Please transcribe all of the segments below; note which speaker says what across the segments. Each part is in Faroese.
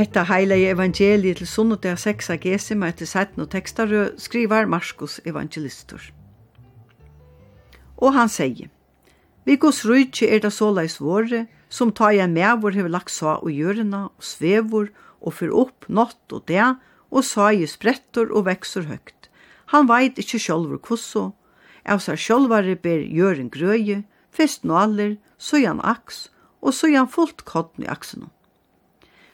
Speaker 1: Hetta heilige evangeliet til sunnudag sexa gesima etter 17 og tekstarød skrivar Markus evangelistur. Og han sier, Vi gos rujtje er det såleis våre, som ta jeg med vår hever lagt sa og gjørena og svevor og fyr opp natt og det, og sa i sprettor og vekser høgt. Han veit ikkje sjolver kosso, av seg sjolvare ber gjør en grøye, fest nåler, han aks, og søyan fullt kodden i aksen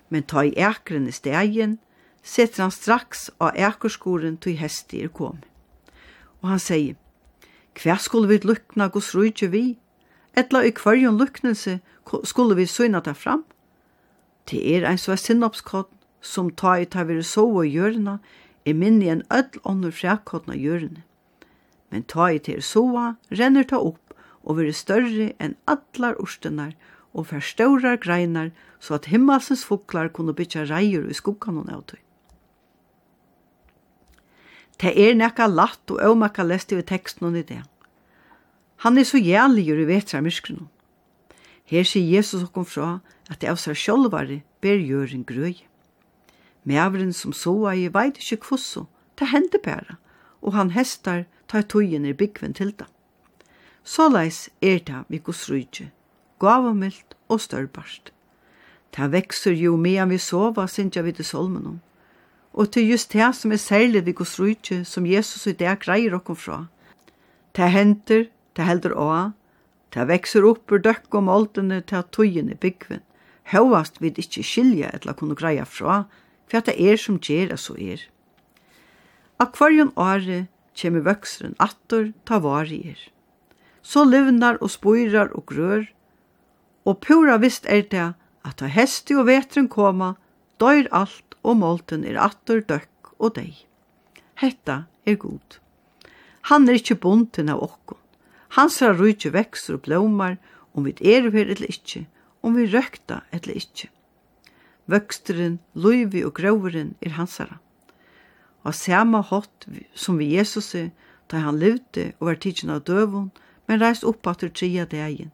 Speaker 1: men ta i ekren i stegen, setter han straks av ekerskoren til hesti er kom. Og han sier, hva skulle vi lukna gos rujtje vi? Etla i kvarjon luknelse skulle vi syna ta fram? Det er ein svær sinnopskott som ta i ta vire sova i hjørna, er minni enn öll ånder frækottna hjørne. Men ta i til sova, renner ta opp og vire større enn allar orstenar og fer stórar greinar så at himmelsens fuglar kunne bytja reier i skuggan og nøytøy. Det er nekka latt og avmakka lest i teksten og i det. Han er så jævligur i vetrarmyskrinu. Her sier Jesus okkom fra at det av seg ber gjøren grøy. Mævren som soa i veit ikke kvosso, det hender bæra, og han hestar tar tøyen i byggven til det. Såleis er det vi gos rydje gavamilt og størbarst. Ta vekser jo medan vi sova, syndja vi til solmenom. Og til just det som er særlig vi gos rujtje, som Jesus i dag greier okkom fra. Ta henter, ta helder å, ta vekser opp ur døkk om oldene, ta tøyen i byggven. Høvast vid ikkje skilja etla kunne greia fra, for det er som gjerra så er. Akvarion åre kjemmer vøkseren attor ta varer. Så livnar og spoirar og grør, og pura vist er det at ta hesti og vetren koma, døyr alt og molten er atter døkk og deg. Hetta er god. Han er ikkje bunten av okkon. ser rujtje vekser og blomar, om vi er her eller ikkje, om vi røkta eller ikkje. Vøksteren, luivi og groveren er hansara. Og sama hot som vi Jesus er, da han levde og var tidsin av døvun, men reist opp at tria degen,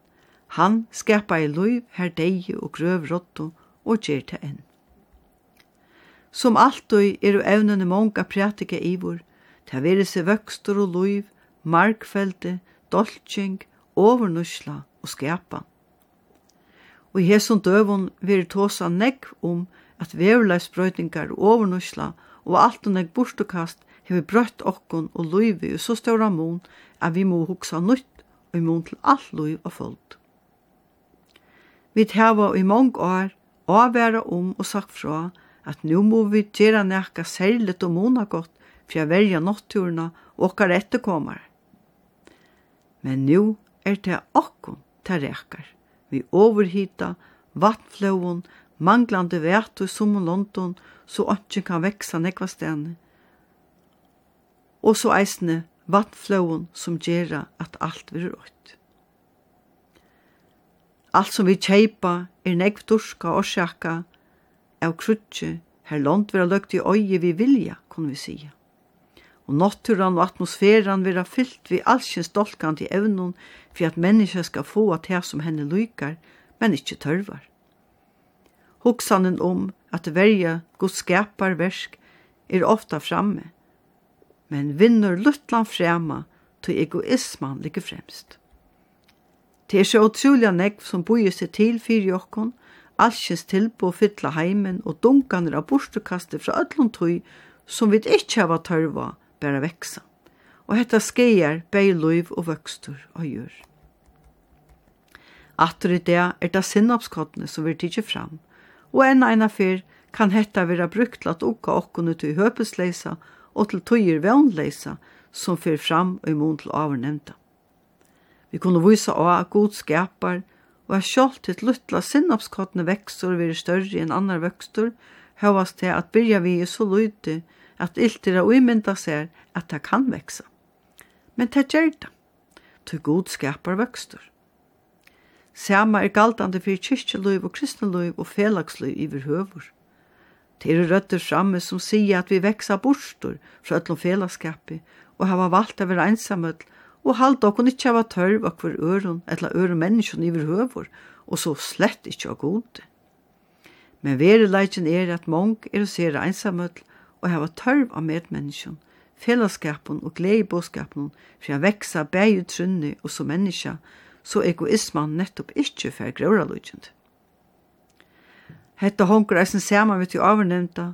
Speaker 1: Han skapa i luiv her deigi og grøv rotto og gjer til enn. Som alltid eru evnene monga prætika ivor, ta veri seg vøkstur og luiv, markfelde, dolking, overnusla og skapa. Og i hesson døvun veri tåsa negg om at veurleisbrøytingar og overnusla og alt og negg bortukast hefur brøtt okkon og luivi og så ståra mun at vi må hugsa nytt og i mun til all luiv og folk. Vi tæva i mange år avværa om og sagt fra at nu må vi gjøre nekka særligt og mona godt for å verja natturene og okkar etterkommer. Men nu er det okkon til rekar. Vi overhita, vattflåen, manglande vært og som London, så ikke kan veksa nekva stene. Og så eisne vattflåen som gjør at alt vil rått. Alt som vi kjeipa er negv durska og sjakka av krutje, her land vera løgt i øye vi vilja, kunne vi sija. Og naturen og atmosfæran vera fyllt vi allsins dolkant i evnun for at menneska skal få at her som henne lykar, men ikkje tørvar. Hoksanen om at verja god skapar versk er ofta framme, men vinner luttlan frema til egoisman ligger fremst. Det er så utrolig nekv som bøyer seg til fyrir jokken, alskens tilbå fylla heimen og dunkaner av bortekastet fra öllum tøy som vi ikke hava tørva bæra veksa. Og hetta skeier beiluiv og vøkstur og gjør. Atter i det er det sinnapskottene som vi tidsi fram, og enn eina fyr kan hetta vera brukt til at ukka okkone til høpesleisa og til tøyer vevnleisa som fyr fram og imon til avnemnda. Vi kunne vise av at god skapar, og er sjálf til luttla sinnapskottene vekstur veri større enn annar vekstur, høvast til at byrja vi er så lydde at iltir og imynda ser at det kan veksa. Men det gjør det, til god skapar vekstur. Sama er galtande fyrir kyrkjeløyv og kristneløyv og felagsløyv iver høvur. Det er røtter framme som sier at vi veksa borster fra öllum felagskapi og hava valgt å være einsamøll og halda okkur ikkje hava tørv okkur øron, etla øron menneskjon iver høver, og så slett ikkje av gode. Men verileikin er at mong er å se einsamøll og hava tørv av medmenneskjon, fellesskapen og gleibåskapen for å veksa bæg utrunni og som menneska, så egoisman nettopp ikkje fer grøyra lujkjent. Hetta hongur eisen saman vi til avnevnta,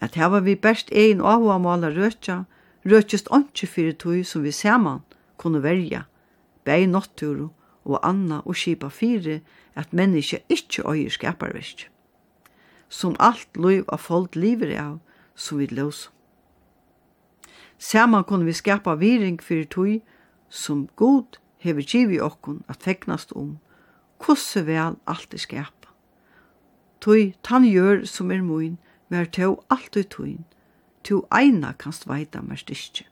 Speaker 1: at hava vi best ein avhåmalar røtja, røkjast åndsje fyrir tui som vi saman kunne verja, bæg notturu og anna og skipa fyrir at menneske ikkje øyer skaparvist. Som alt loiv av folk liver av, som vi løs. Saman kunne vi skapa viring fyrir tui som god hever givi okkun at fegnast om, kosse vel alt er skapa. Tui tan gjør som er moin, vær tau alt er tuin, Tu eina kanst veita mer styrkje.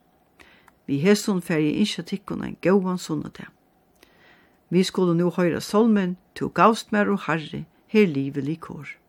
Speaker 1: Vi hesson færje innskja tikkun en gauan sunnadag. Vi skulle nu høyra solmen, tu gaust mer og harri, her livet likår.